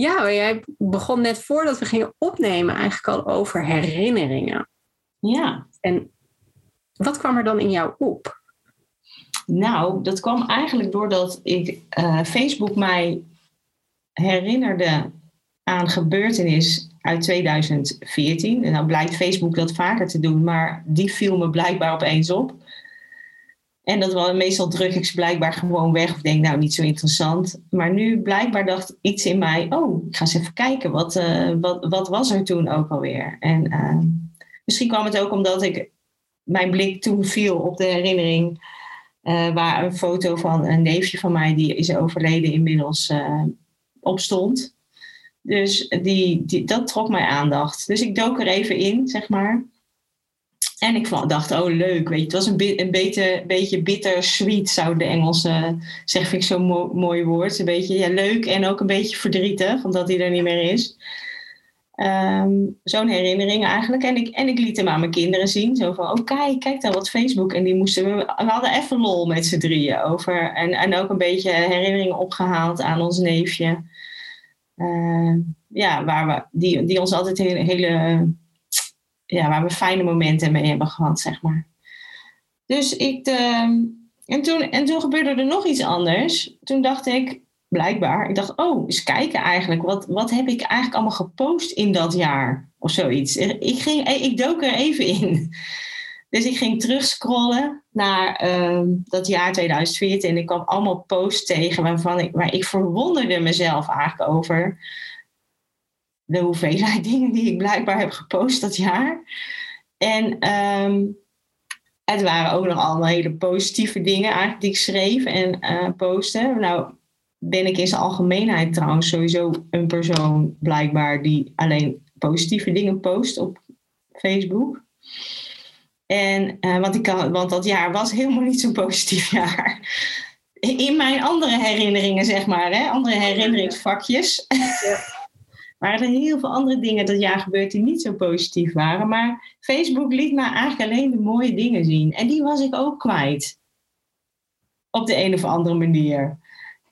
Ja, maar jij begon net voordat we gingen opnemen eigenlijk al over herinneringen. Ja. En wat kwam er dan in jou op? Nou, dat kwam eigenlijk doordat ik eh, Facebook mij herinnerde aan gebeurtenis uit 2014. En dan blijkt Facebook dat vaker te doen, maar die viel me blijkbaar opeens op. En dat was meestal druk ik ze blijkbaar gewoon weg of denk nou niet zo interessant. Maar nu blijkbaar dacht iets in mij, oh, ik ga eens even kijken, wat, uh, wat, wat was er toen ook alweer? En uh, misschien kwam het ook omdat ik mijn blik toen viel op de herinnering uh, waar een foto van een neefje van mij, die is overleden inmiddels, op stond. Dus die, die, dat trok mijn aandacht. Dus ik dook er even in, zeg maar. En ik dacht, oh leuk, weet je, het was een, een beetje, beetje bittersweet, zou de Engelsen zeg vind ik zo'n mo mooi woord. Een beetje ja, leuk en ook een beetje verdrietig, omdat hij er niet meer is. Um, zo'n herinnering eigenlijk. En ik, en ik liet hem aan mijn kinderen zien. Zo van, oh kijk, kijk dan wat Facebook. En die moesten we, we hadden even lol met z'n drieën over. En, en ook een beetje herinneringen opgehaald aan ons neefje. Uh, ja, waar we, die, die ons altijd hele, hele ja, waar we fijne momenten mee hebben gehad, zeg maar. Dus ik. De, en, toen, en toen gebeurde er nog iets anders. Toen dacht ik, blijkbaar, ik dacht, oh, eens kijken eigenlijk. Wat, wat heb ik eigenlijk allemaal gepost in dat jaar? Of zoiets. Ik, ging, ik dook er even in. Dus ik ging terugscrollen naar uh, dat jaar 2014 en ik kwam allemaal posts tegen waarvan ik, waar ik verwonderde mezelf eigenlijk over de hoeveelheid dingen die ik blijkbaar heb gepost dat jaar. En um, het waren ook nog allemaal hele positieve dingen eigenlijk die ik schreef en uh, postte. Nou ben ik in zijn algemeenheid trouwens sowieso een persoon blijkbaar die alleen positieve dingen post op Facebook. En, uh, want, ik kan, want dat jaar was helemaal niet zo'n positief jaar. In mijn andere herinneringen, zeg maar, hè? andere herinneringsvakjes. Ja waren er heel veel andere dingen dat jaar gebeurd die niet zo positief waren. Maar Facebook liet me eigenlijk alleen de mooie dingen zien. En die was ik ook kwijt. Op de een of andere manier.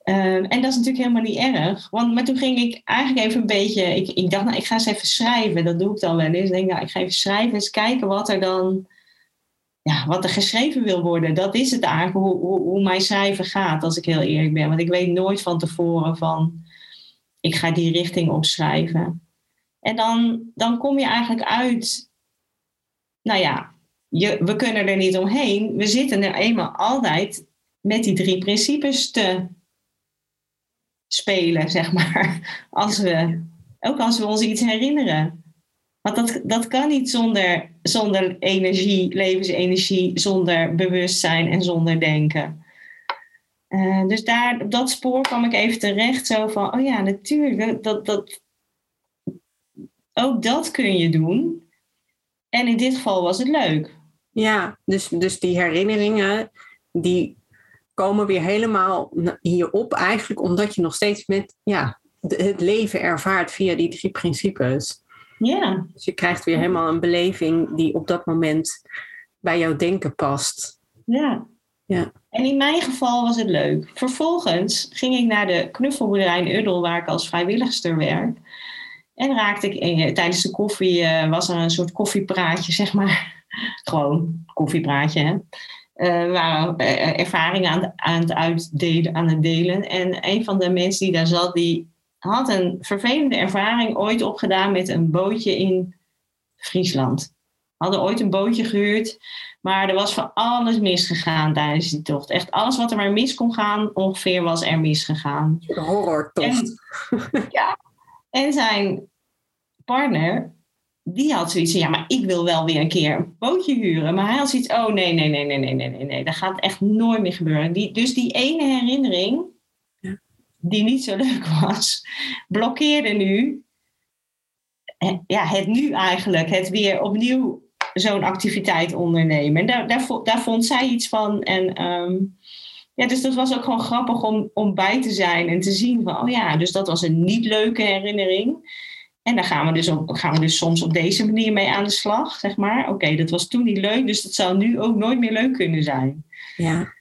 Uh, en dat is natuurlijk helemaal niet erg. Want, maar toen ging ik eigenlijk even een beetje. Ik, ik dacht, nou, ik ga eens even schrijven. Dat doe ik dan wel eens. Ik denk, nou, ik ga even schrijven, eens kijken wat er dan. Ja, wat er geschreven wil worden. Dat is het eigenlijk, hoe, hoe mijn schrijven gaat, als ik heel eerlijk ben. Want ik weet nooit van tevoren van ik ga die richting opschrijven. En dan, dan kom je eigenlijk uit, nou ja, je, we kunnen er niet omheen. We zitten er eenmaal altijd met die drie principes te spelen, zeg maar. Als we, ook als we ons iets herinneren. Want dat, dat kan niet zonder, zonder energie, levensenergie, zonder bewustzijn en zonder denken. Uh, dus daar, op dat spoor kwam ik even terecht. Zo van, oh ja, natuurlijk, dat, dat, ook dat kun je doen. En in dit geval was het leuk. Ja, dus, dus die herinneringen, die komen weer helemaal hierop eigenlijk, omdat je nog steeds met ja, het leven ervaart via die drie principes. Ja. Dus je krijgt weer helemaal een beleving die op dat moment bij jouw denken past. Ja. Ja. En in mijn geval was het leuk. Vervolgens ging ik naar de knuffelboerderij in Uddel, waar ik als vrijwilligster werk. En raakte ik eh, tijdens de koffie, uh, was er een soort koffiepraatje, zeg maar. Gewoon koffiepraatje, hè. Uh, ervaringen aan, aan, het uitdelen, aan het delen. En een van de mensen die daar zat, die had een vervelende ervaring ooit opgedaan met een bootje in Friesland. Hadden ooit een bootje gehuurd maar er was van alles misgegaan tijdens die tocht. Echt alles wat er maar mis kon gaan, ongeveer was er misgegaan. Een horrortocht. En, ja. En zijn partner, die had zoiets van, ja, maar ik wil wel weer een keer een bootje huren. Maar hij had zoiets, oh nee, nee, nee, nee, nee, nee, nee, nee. Dat gaat echt nooit meer gebeuren. Die, dus die ene herinnering, die niet zo leuk was, blokkeerde nu eh, ja, het nu eigenlijk, het weer opnieuw zo'n activiteit ondernemen. En daar, daar, daar, vond zij iets van. En ehm, ja, dus dat was ook gewoon grappig om, om bij te zijn en te zien van, oh ja, dus dat was een niet leuke herinnering. En daar gaan we dus, op, gaan we dus soms op deze manier mee aan de slag, zeg maar. Oké, dat was toen niet leuk, dus dat zou nu ook nooit meer leuk kunnen zijn. Ja.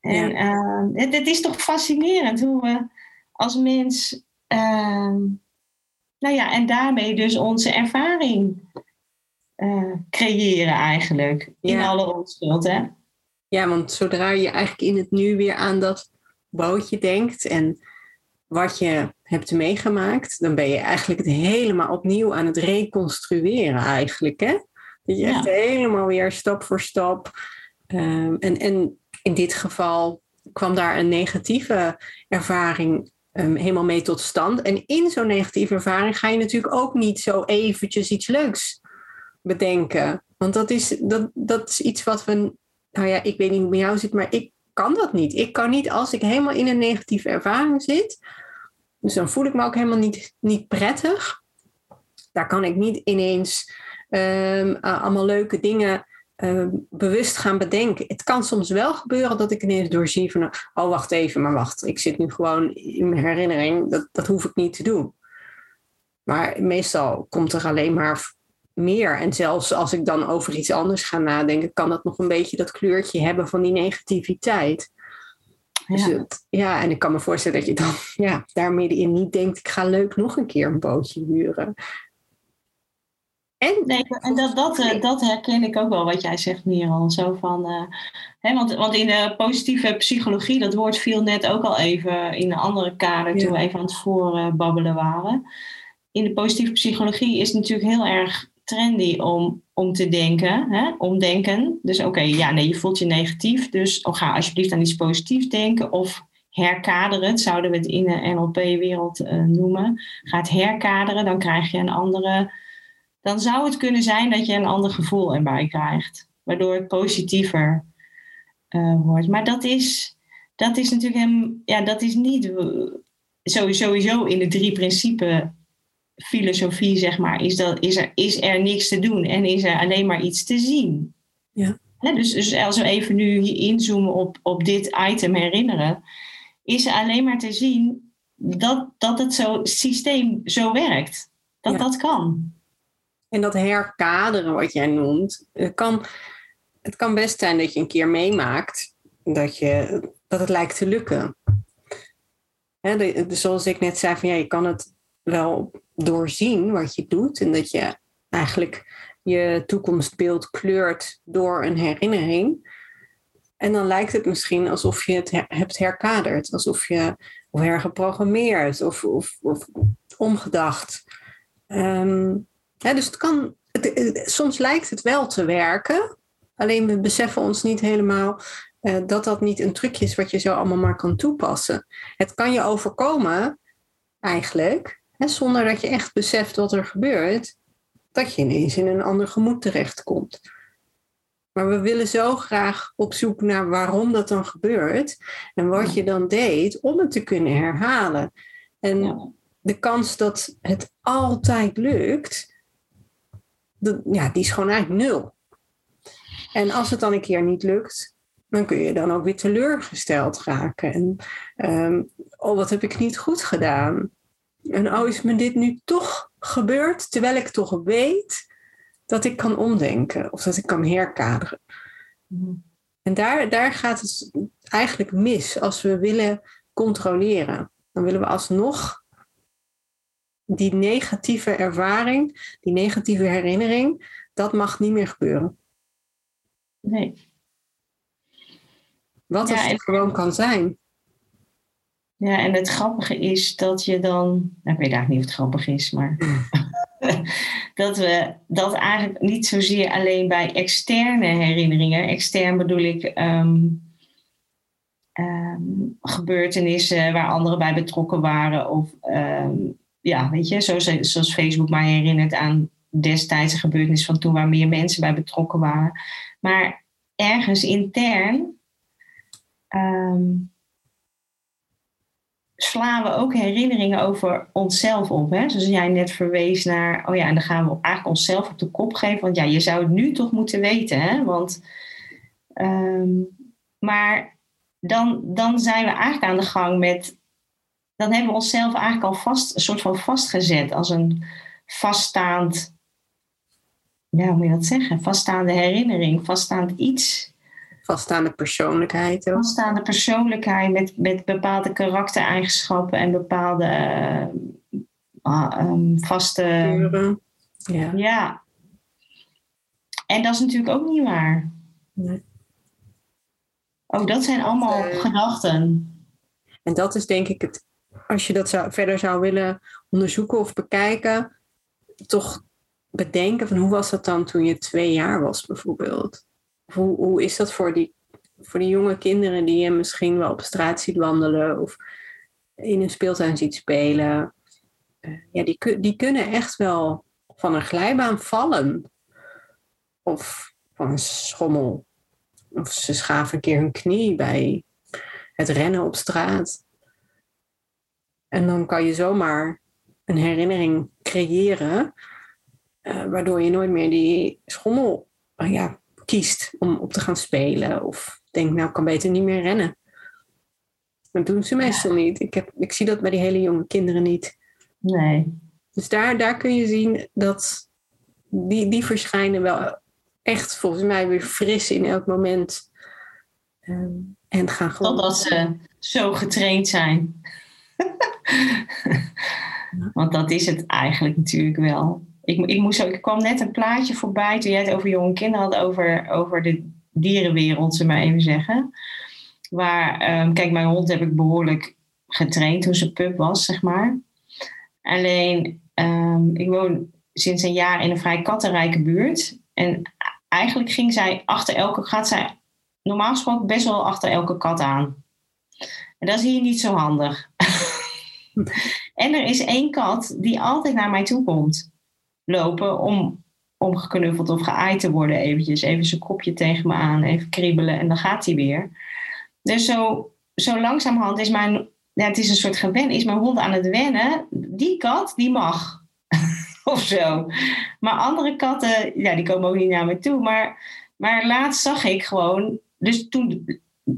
En ja. Uh, het, het, is toch fascinerend hoe we als mens, uh, nou ja, en daarmee dus onze ervaring uh, creëren eigenlijk. In alle onschuld, hè? Ja, want zodra je eigenlijk in het nu weer aan dat bootje denkt en wat je hebt meegemaakt, dan ben je eigenlijk het helemaal opnieuw aan het reconstrueren eigenlijk. Hè? Dat je echt helemaal weer stap voor stap. Um, en, en in dit geval kwam daar een negatieve ervaring um, helemaal mee tot stand. En in zo'n negatieve ervaring ga je natuurlijk ook niet zo eventjes iets leuks bedenken. Want dat is, dat, dat is iets wat we. Nou ja, ik weet niet hoe bij jou zit, maar ik kan dat niet. Ik kan niet als ik helemaal in een negatieve ervaring zit. Dus dan voel ik me ook helemaal niet, niet prettig. Daar kan ik niet ineens um, allemaal leuke dingen um, bewust gaan bedenken. Het kan soms wel gebeuren dat ik ineens doorzie van, oh wacht even, maar wacht, ik zit nu gewoon in mijn herinnering, dat, dat hoef ik niet te doen. Maar meestal komt er alleen maar meer. En zelfs als ik dan over iets anders ga nadenken, kan dat nog een beetje dat kleurtje hebben van die negativiteit. Dus ja. Het, ja, en ik kan me voorstellen dat je dan ja, daar middenin niet denkt, ik ga leuk nog een keer een bootje huren. En, nee, en dat, dat, eh, dat herken ik ook wel wat jij zegt, Miral. Zo van, uh, hè, want, want in de positieve psychologie, dat woord viel net ook al even in een andere kader toen we even aan het voorbabbelen waren. In de positieve psychologie is natuurlijk heel erg trendy om, om te denken, hè? omdenken. Dus oké, ja, nee, je voelt je negatief, dus oh, ga alsjeblieft aan iets positiefs denken of herkaderen, zouden we het in de NLP-wereld uh, noemen. Ga het herkaderen, dan krijg je een andere, dan zou het kunnen zijn dat je een ander gevoel erbij krijgt, waardoor het positiever uh, wordt. Maar dat is, dat is natuurlijk hem, ja, dat is niet sowieso in de drie principes filosofie, zeg maar, is, dat, is, er, is er niks te doen en is er alleen maar iets te zien. Ja. dus, dus als we even nu inzoomen op, op dit item herinneren, is er alleen maar te zien dat, dat het zo, systeem zo werkt. Dat dat kan. En dat herkaderen wat jij noemt, het kan, het kan best zijn dat je een keer meemaakt dat, je, dat het lijkt te lukken. He, zoals ik net zei, van ja, je kan het wel doorzien wat je doet en dat je eigenlijk je toekomstbeeld kleurt door een herinnering. En dan lijkt het misschien alsof je het hebt herkaderd, alsof je of hergeprogrammeerd of, of, of omgedacht. Um, dus het kan, het, soms lijkt het wel te werken, alleen we beseffen ons niet helemaal uh, dat dat niet een trucje is wat je zo allemaal maar kan toepassen. Het kan je overkomen, eigenlijk, zonder dat je echt beseft wat er gebeurt, dat je ineens in een ander gemoed terechtkomt. Maar we willen zo graag op zoek naar waarom dat dan gebeurt en wat je dan deed om het te kunnen herhalen. En de kans dat het altijd lukt, ja, die is gewoon eigenlijk nul. En als het dan een keer niet lukt, dan kun je dan ook weer teleurgesteld raken. En um, oh, wat heb ik niet goed gedaan? En oh, is me dit nu toch gebeurd, terwijl ik toch weet dat ik kan omdenken of dat ik kan herkaderen. En daar, daar gaat het eigenlijk mis als we willen controleren. Dan willen we alsnog die negatieve ervaring, die negatieve herinnering, dat mag niet meer gebeuren. Nee. Wat ja, het gewoon kan zijn. Ja, en het grappige is dat je dan, nou, ik weet eigenlijk niet of het grappig is, maar dat we dat eigenlijk niet zozeer alleen bij externe herinneringen, extern bedoel ik ehm, ehm, gebeurtenissen waar anderen bij betrokken waren, of ehm, ja, weet je, zoals, zoals Facebook mij herinnert aan destijds een gebeurtenis van toen waar meer mensen bij betrokken waren, maar ergens intern slaan we ook herinneringen over onszelf op. Hè? Zoals jij net verwees naar, oh ja, en dan gaan we eigenlijk onszelf op de kop geven. Want ja, je zou het nu toch moeten weten. Hè? Want, ehm, maar dan, dan zijn we eigenlijk aan de gang met, dan hebben we onszelf eigenlijk al vast, een soort van vastgezet als een vaststaand, ja, hoe moet je dat zeggen? Vaststaande herinnering, vaststaand iets vaststaande persoonlijkheid. Ook. Vaststaande persoonlijkheid met, met bepaalde karaktereigenschappen en bepaalde uh, vaste. Ja. ja. En dat is natuurlijk ook niet waar. Nee. Ook dat zijn allemaal uh, gedachten. En dat is denk ik het, als je dat zou, verder zou willen onderzoeken of bekijken, toch bedenken van hoe was dat dan toen je twee jaar was bijvoorbeeld? Hoe, hoe is dat voor die, voor die jonge kinderen die je misschien wel op straat ziet wandelen of in een speeltuin ziet spelen? Uh, ja, die, die kunnen echt wel van een glijbaan vallen. Of van een schommel. Of ze schaven een keer hun knie bij het rennen op straat. En dan kan je zomaar een herinnering creëren, uh, waardoor je nooit meer die schommel ja, kiest om op te gaan spelen. Of denkt, nou, ik kan beter niet meer rennen. Dat doen ze meestal niet. Ik, heb, ik zie dat bij die hele jonge kinderen niet. Nee. Dus daar, daar kun je zien dat die, die verschijnen wel echt volgens mij weer fris in elk moment. Um, en gaan gewoon. Totdat ze zo getraind zijn. Want dat is het eigenlijk natuurlijk wel ik, ik, moest ik kwam net een plaatje voorbij toen jij het over jonge kinderen had, over, over de dierenwereld, ze maar even zeggen. Waar, ehm, kijk, mijn hond heb ik behoorlijk getraind toen ze pup was, zeg maar. Alleen, um, ik woon sinds een jaar in een vrij kattenrijke buurt. En eigenlijk ging zij achter elke, gaat zij normaal gesproken best wel achter elke kat aan. En dat is hier niet zo handig. en er is één kat die altijd naar mij toe komt lopen om, om geknuffeld of geaaid te worden eventjes. Even zijn kopje tegen me aan, even kriebelen en dan gaat hij weer. Dus zo, zo langzamerhand is mijn, ja, het is een soort gewen, is mijn hond aan het wennen. Die kat, die mag. of zo. Maar andere katten, ja, die komen ook niet naar me toe. Maar, maar laatst zag ik gewoon, dus toen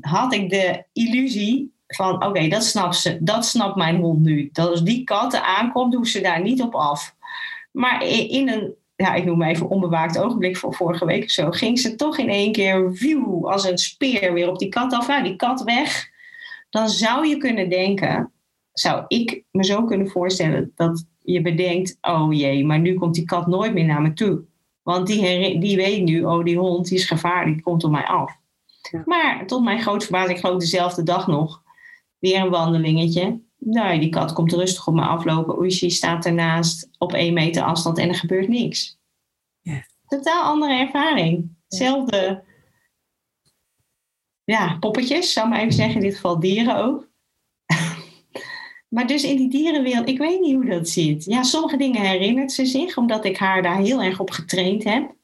had ik de illusie van, oké, dat snapt ze, dat snapt mijn hond nu. Dat als die katten aankomt, doe ze daar niet op af. Maar in een, ja, ik noem even onbewaakt ogenblik van vorige week of zo, ging ze toch in één keer view, als een speer weer op die kat af. Nou, die kat weg. Dan zou je kunnen denken, zou ik me zo kunnen voorstellen dat je bedenkt, oh jee, maar nu komt die kat nooit meer naar me toe. Want die, die weet nu, oh die hond die is gevaarlijk, die komt op mij af. Maar tot mijn grote verbazing, ik geloof dezelfde dag nog, weer een wandelingetje. Nou, die kat komt rustig op me aflopen. Oeishi staat ernaast op één meter afstand en er gebeurt niks. Ja. Totaal andere ervaring. Hetzelfde ja, poppetjes, zou ik maar even zeggen. In dit geval dieren ook. maar dus in die dierenwereld, ik weet niet hoe dat zit. Ja, sommige dingen herinnert ze zich, omdat ik haar daar heel erg op getraind heb.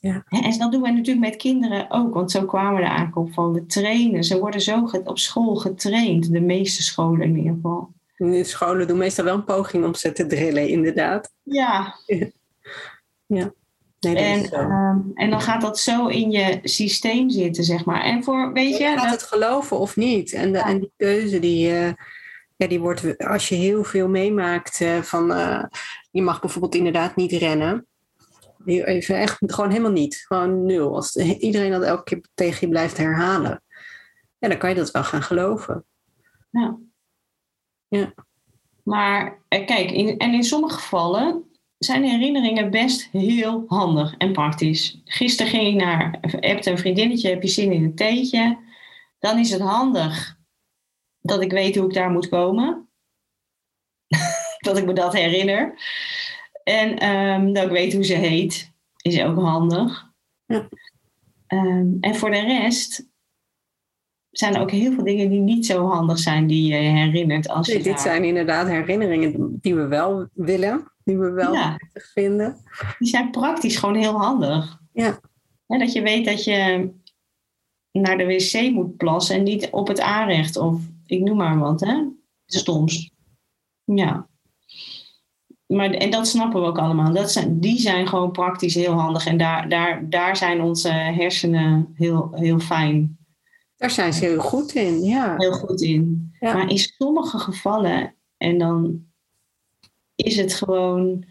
Ja. En dat doen wij natuurlijk met kinderen ook, want zo kwamen we er eigenlijk op van we trainen. Ze worden zo op school getraind, de meeste scholen in ieder geval. De scholen doen meestal wel een poging om ze te drillen, inderdaad. Ja. ja. Nee, en, um, en dan gaat dat zo in je systeem zitten, zeg maar. En voor, weet je... je gaat het geloven of niet. En, de, en die keuze die, uh, ja, die wordt, als je heel veel meemaakt uh, van... Uh, je mag bijvoorbeeld inderdaad niet rennen Even echt gewoon helemaal niet. Gewoon nul. Als iedereen dat elke keer tegen je blijft herhalen. Ja, dan kan je dat wel gaan geloven. Ja. Ja. Maar eh, kijk, in, en in sommige gevallen zijn herinneringen best heel handig en praktisch. Gisteren ging ik naar, hebt een vriendinnetje, heb je zin in een theetje? Dan is het handig dat ik weet hoe ik daar moet komen. dat ik me dat herinner. En um, dat ik weet hoe ze heet, is ook handig. Ja. Um, en voor de rest zijn er ook heel veel dingen die niet zo handig zijn die je herinnert. Als je dit zijn inderdaad herinneringen die we wel willen, die we wel ja. vinden. Die zijn praktisch gewoon heel handig. Ja. En dat je weet dat je naar de wc moet plassen en niet op het aanrecht of Ik noem maar wat, hè? Stoms. Ja. Maar, en dat snappen we ook allemaal. Dat zijn, die zijn gewoon praktisch heel handig. En daar, daar, daar zijn onze hersenen heel, heel fijn. Daar zijn ze heel goed in, ja. Heel goed in. Ja. Maar in sommige gevallen, en dan is het gewoon,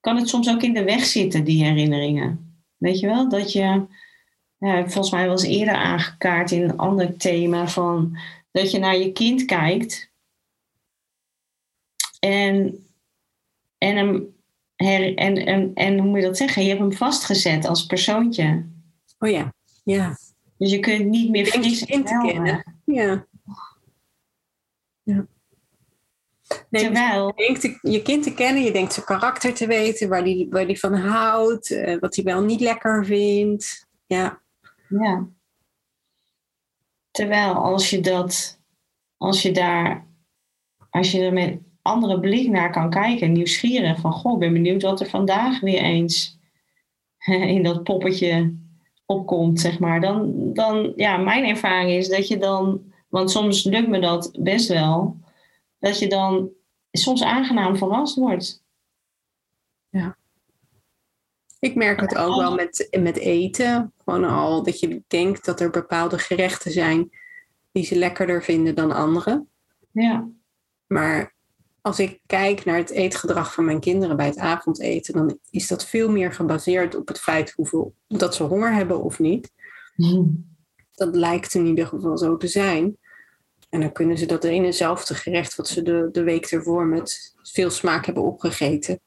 kan het soms ook in de weg zitten, die herinneringen. Weet je wel, dat je, ja, volgens mij was eerder aangekaart in een ander thema van dat je naar je kind kijkt en, en, hem her, en, en, en hoe moet je dat zeggen? Je hebt hem vastgezet als persoontje. Oh ja, ja. Dus je kunt niet meer je fris kind te en kennen. Ja. ja. Nee, Terwijl, Je denkt je kind te kennen, je denkt zijn karakter te weten, waar die, waar die van houdt, eh, wat hij wel niet lekker vindt. Ja, Ja. Terwijl als je dat, als je daar, als je er met andere blik naar kan kijken, nieuwsgierig van, goh, ik ben benieuwd wat er vandaag weer eens in dat poppetje opkomt, zeg maar. Dan, dan, ja, mijn ervaring is dat je dan, want soms lukt me dat best wel, dat je dan soms aangenaam verrast wordt. ik merk het ook wel met, met eten. Gewoon al dat je denkt dat er bepaalde gerechten zijn die ze lekkerder vinden dan andere. Ja, Maar als ik kijk naar het eetgedrag van mijn kinderen bij het avondeten, dan is dat veel meer gebaseerd op het feit hoeveel, dat ze honger hebben of niet. Dat lijkt in ieder geval zo te zijn. En dan kunnen ze dat ene hetzelfde gerecht wat ze de, de week ervoor met veel smaak hebben opgegeten,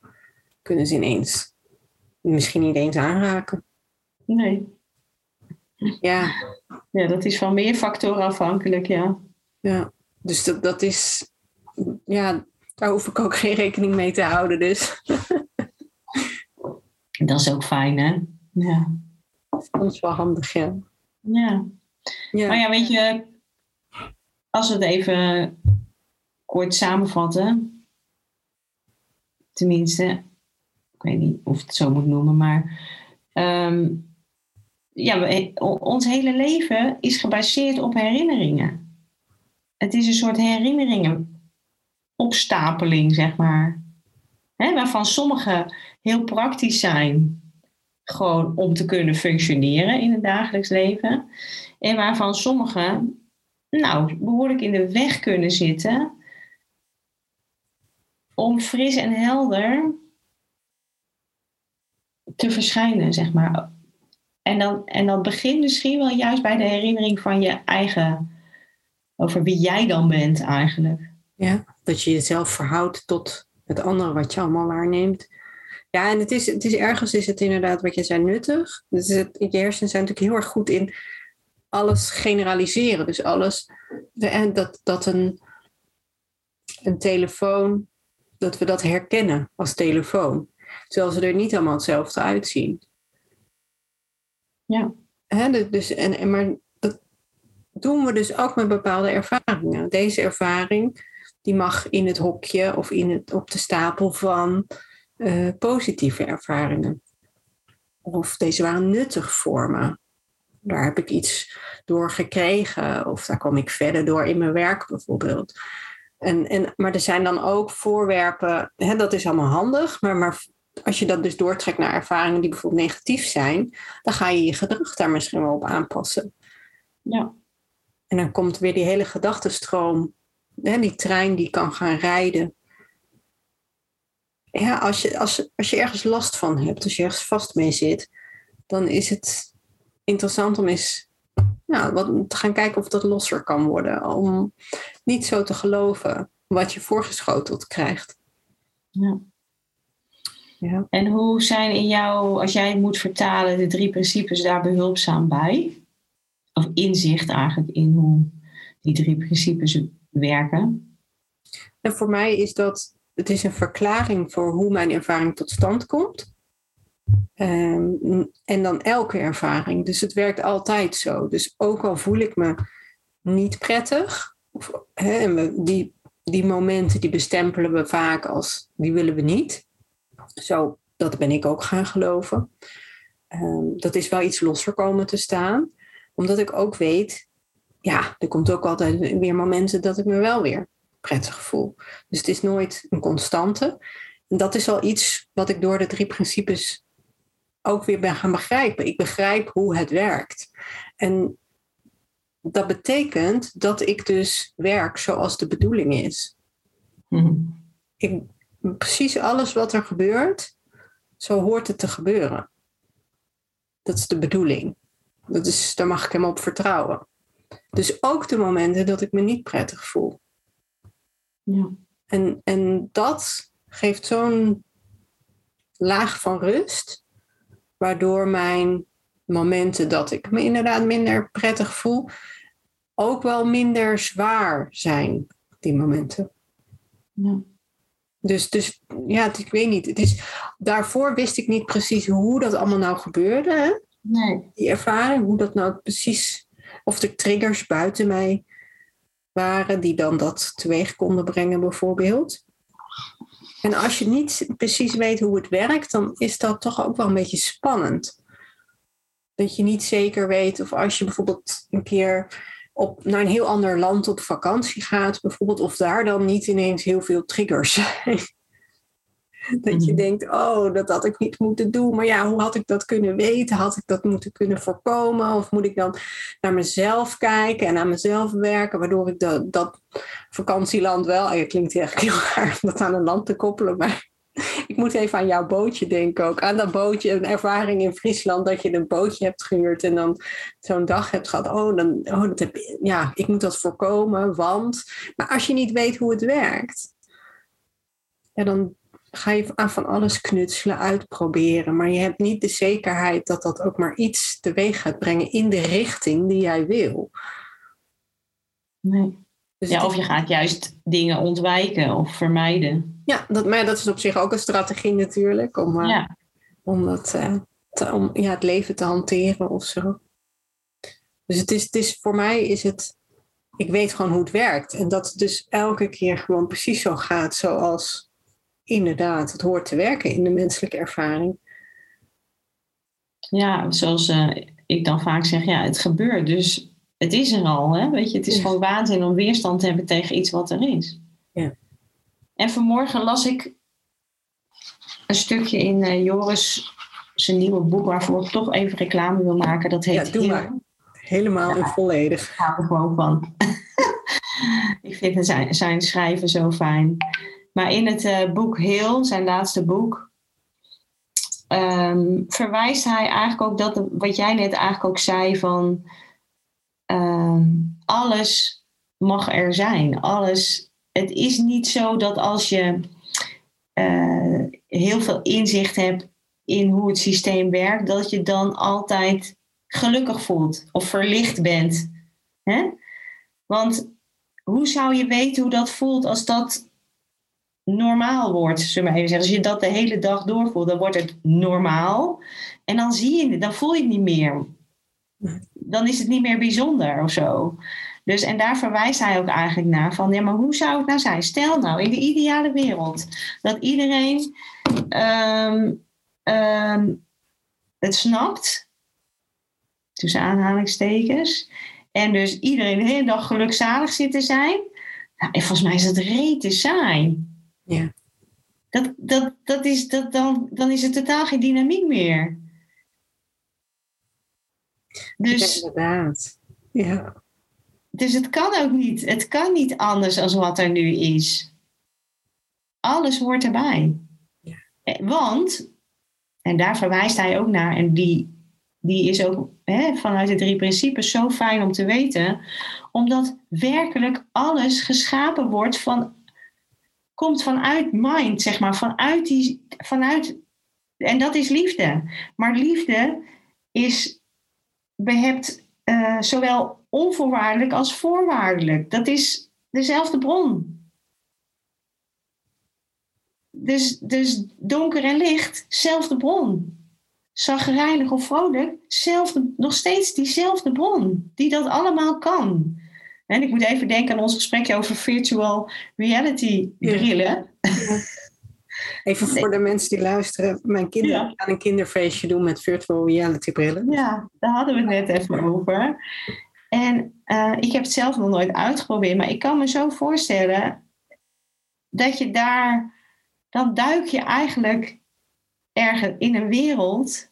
kunnen ze ineens misschien niet eens aanraken. nee. Ja, Ja, dat is van meer factoren afhankelijk, ja. ja. dus dat, dat is, ja, daar hoef ik ook geen rekening mee te houden. Dus Dat is ook fijn, hè? Ja. dat is wel handig, ja. ja. ja. Maar ja, weet je, als we het even kort samenvatten, tenminste, ik weet niet of ik het zo moet noemen, maar ehm, ja, we- ons hele leven is gebaseerd op herinneringen. Het is een soort herinneringen opstapeling, zeg maar. Waarvan sommige heel praktisch zijn, gewoon om te kunnen functioneren in het dagelijks leven. En waarvan sommige, nou, behoorlijk in de weg kunnen zitten. Om fris en helder te verschijnen, zeg maar. En, dan, en dat begint misschien wel juist bij de herinnering van je eigen, over wie jij dan bent eigenlijk. Ja, dat je jezelf verhoudt tot het andere wat je allemaal waarneemt. Ja, en het is, het is ergens is het inderdaad wat je zei nuttig. Dus het, je hersenen zijn natuurlijk heel erg goed in alles generaliseren. Dus alles, en dat, dat een, een telefoon, dat we dat herkennen als telefoon. Terwijl ze er niet allemaal hetzelfde uitzien. Ja. Hè, dus- dus, en, en, maar dat doen we dus ook met bepaalde ervaringen. Deze ervaring die mag in het hokje of in het, op de stapel van eh, positieve ervaringen. Of deze waren nuttig voor me. Daar heb ik iets door gekregen. Of daar kom ik verder door in mijn werk bijvoorbeeld. En, en, maar er zijn dan ook voorwerpen, hè, dat is allemaal handig. Maar, maar als je dat dus doortrekt naar ervaringen die bijvoorbeeld negatief zijn, dan ga je je gedrag daar misschien wel op aanpassen. Ja. En dan komt weer die hele gedachtenstroom, hè, die trein die kan gaan rijden. Ja, als je, als, als je ergens last van hebt, als je ergens vast mee zit, dan is het interessant om eens nou, wat, te gaan kijken of dat losser kan worden. Om niet zo te geloven wat je voorgeschoteld krijgt. Ja. Ja. En hoe zijn in jou, als jij moet vertalen, de drie principes daar behulpzaam bij? Of inzicht eigenlijk in hoe die drie principes werken? En voor mij is dat, het is een verklaring voor hoe mijn ervaring tot stand komt. Ehm, en dan elke ervaring. Dus het werkt altijd zo. Dus ook al voel ik me niet prettig, die, die momenten die bestempelen we vaak als die willen we niet. Zo, dat ben ik ook gaan geloven. Ehm, dat is wel iets losser komen te staan. Omdat ik ook weet, ja, er komt ook altijd weer momenten dat ik me wel weer prettig voel. Dus het is nooit een constante. En dat is al iets wat ik door de drie principes ook weer ben gaan begrijpen. Ik begrijp hoe het werkt. En dat betekent dat ik dus werk zoals de bedoeling is. Mhm. Ik, precies alles wat er gebeurt, zo hoort het te gebeuren. Dat is de bedoeling. Dat is, daar mag ik hem op vertrouwen. Dus ook de momenten dat ik me niet prettig voel. Ja. En, en dat geeft zo'n laag van rust, waardoor mijn momenten dat ik me inderdaad minder prettig voel, ook wel minder zwaar zijn, die momenten. Ja. Dus, dus ja, het- ik weet niet. Het is, daarvoor wist ik niet precies hoe dat allemaal nou gebeurde, hè? Nee. die ervaring, hoe dat nou precies, of er triggers buiten mij waren die dan dat teweeg konden brengen, bijvoorbeeld. En als je niet precies weet hoe het werkt, dan is dat toch ook wel een beetje spannend. Dat je niet zeker weet of als je bijvoorbeeld een keer op, naar een heel ander land op vakantie gaat, bijvoorbeeld, of daar dan niet ineens heel veel triggers zijn. Dat je Mhm. denkt, oh, dat had ik niet moeten doen. Maar ja, hoe had ik dat kunnen weten? Had ik dat moeten kunnen voorkomen? Of moet ik dan naar mezelf kijken en aan mezelf werken, waardoor ik dat, dat vakantieland wel. Het klinkt echt heel raar om dat aan een land te koppelen, maar ik moet even aan jouw bootje denken ook. Aan dat bootje, een ervaring in Friesland, dat je een bootje hebt gehuurd en dan zo'n dag hebt gehad. Oh, dan, oh dat heb, ja, ik moet dat voorkomen, want. Maar als je niet weet hoe het werkt, ja, dan ga je aan van alles knutselen, uitproberen. Maar je hebt niet de zekerheid dat dat ook maar iets teweeg gaat brengen in de richting die jij wil. nee. Dus Ja, of je gaat juist dingen ontwijken of vermijden. Ja, dat, maar dat is op zich ook een strategie natuurlijk. Om, eh, om, dat, eh, te- om ja, het leven te hanteren of zo. Dus het is, het is, voor mij is het... Ik weet gewoon hoe het werkt. En dat het dus elke keer gewoon precies zo gaat zoals inderdaad het hoort te werken in de menselijke ervaring. Ja, zoals eh, ik dan vaak zeg, ja, het gebeurt. Dus het is er al. Hè? Weet je, het is Ja. gewoon waanzin om weerstand te hebben tegen iets wat er is. Ja. En vanmorgen las ik een stukje in eh, Joris zijn nieuwe boek, waarvoor ik toch even reclame wil maken. Dat heet Ja, doe maar. Helemaal en volledig. Ik hou er gewoon van. ik vind zijn, zijn schrijven zo fijn. Maar in het eh, boek Heel, zijn laatste boek, ehm, verwijst hij eigenlijk ook dat, wat jij net eigenlijk ook zei, van ehm, alles mag er zijn. Alles, het is niet zo dat als je eh, heel veel inzicht hebt in hoe het systeem werkt, dat je dan altijd gelukkig voelt of verlicht bent. Hè? Want hoe zou je weten hoe dat voelt als dat normaal wordt? Zullen we even zeggen. Als je dat de hele dag doorvoelt, dan wordt het normaal. En dan zie je dan voel je het niet meer. Dan is het niet meer bijzonder of zo. Dus, en daar verwijst hij ook eigenlijk naar van, ja, maar hoe zou het nou zijn? Stel nou, in de ideale wereld, dat iedereen ehm, ehm, het snapt, tussen aanhalingstekens, en dus iedereen de hele dag gelukzalig zit te zijn. Nou, en volgens mij is dat rete saai. Ja. Dat, dat, dat is, dat, dan, dan is het totaal geen dynamiek meer. Dus, Inderdaad. Ja. dus het kan ook niet. Het kan niet anders dan wat er nu is. Alles hoort erbij. Ja. Eh, Want, en daar verwijst hij ook naar, en die, die is ook hè, vanuit de drie principes zo fijn om te weten, omdat werkelijk alles geschapen wordt van, komt vanuit mind, zeg maar, vanuit die, vanuit, en dat is liefde. Maar liefde is, behept eh, zowel onvoorwaardelijk als voorwaardelijk. Dat is dezelfde bron. Dus, dus donker en licht, zelfde bron. Zagrijnig of vrolijk, zelfde, nog steeds diezelfde bron. Die dat allemaal kan. En ik moet even denken aan ons gesprekje over virtual reality Ja. brillen. Even voor de mensen die luisteren. Mijn kinderen Ja. gaan een kinderfeestje doen met virtual reality brillen. Ja, daar hadden we het net even over. En eh, ik heb het zelf nog nooit uitgeprobeerd, maar ik kan me zo voorstellen dat je daar, dan duik je eigenlijk ergens in een wereld,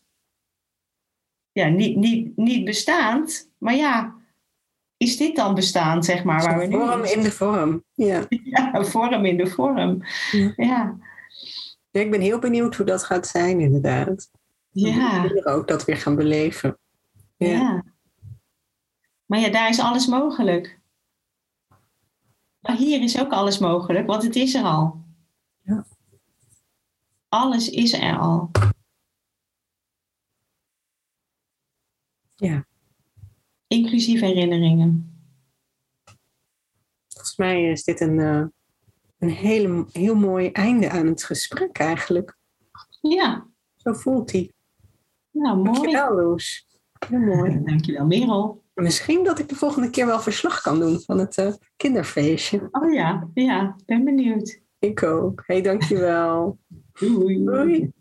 ja, niet, niet, niet bestaand, maar ja, is dit dan bestaand, zeg maar, waar we nu vorm in de vorm. Ja. Ja, een vorm in de vorm. Ja. Ik ben heel benieuwd hoe dat gaat zijn, inderdaad. ja, wil ook dat weer gaan beleven. ja. Ja. Maar ja, daar is alles mogelijk. Maar hier is ook alles mogelijk, want het is er al. Ja. Alles is er al. Ja. Inclusief herinneringen. Volgens mij is dit een, eh, een hele, heel mooi einde aan het gesprek eigenlijk. Ja, Zo voelt hij. nou mooi. Dankjewel, Loes. Heel mooi. Dankjewel, Merel. Misschien dat ik de volgende keer wel verslag kan doen van het eh, kinderfeestje. Oh ja, ja, ben benieuwd. Ik ook. Hey, dankjewel. Doei. Doei.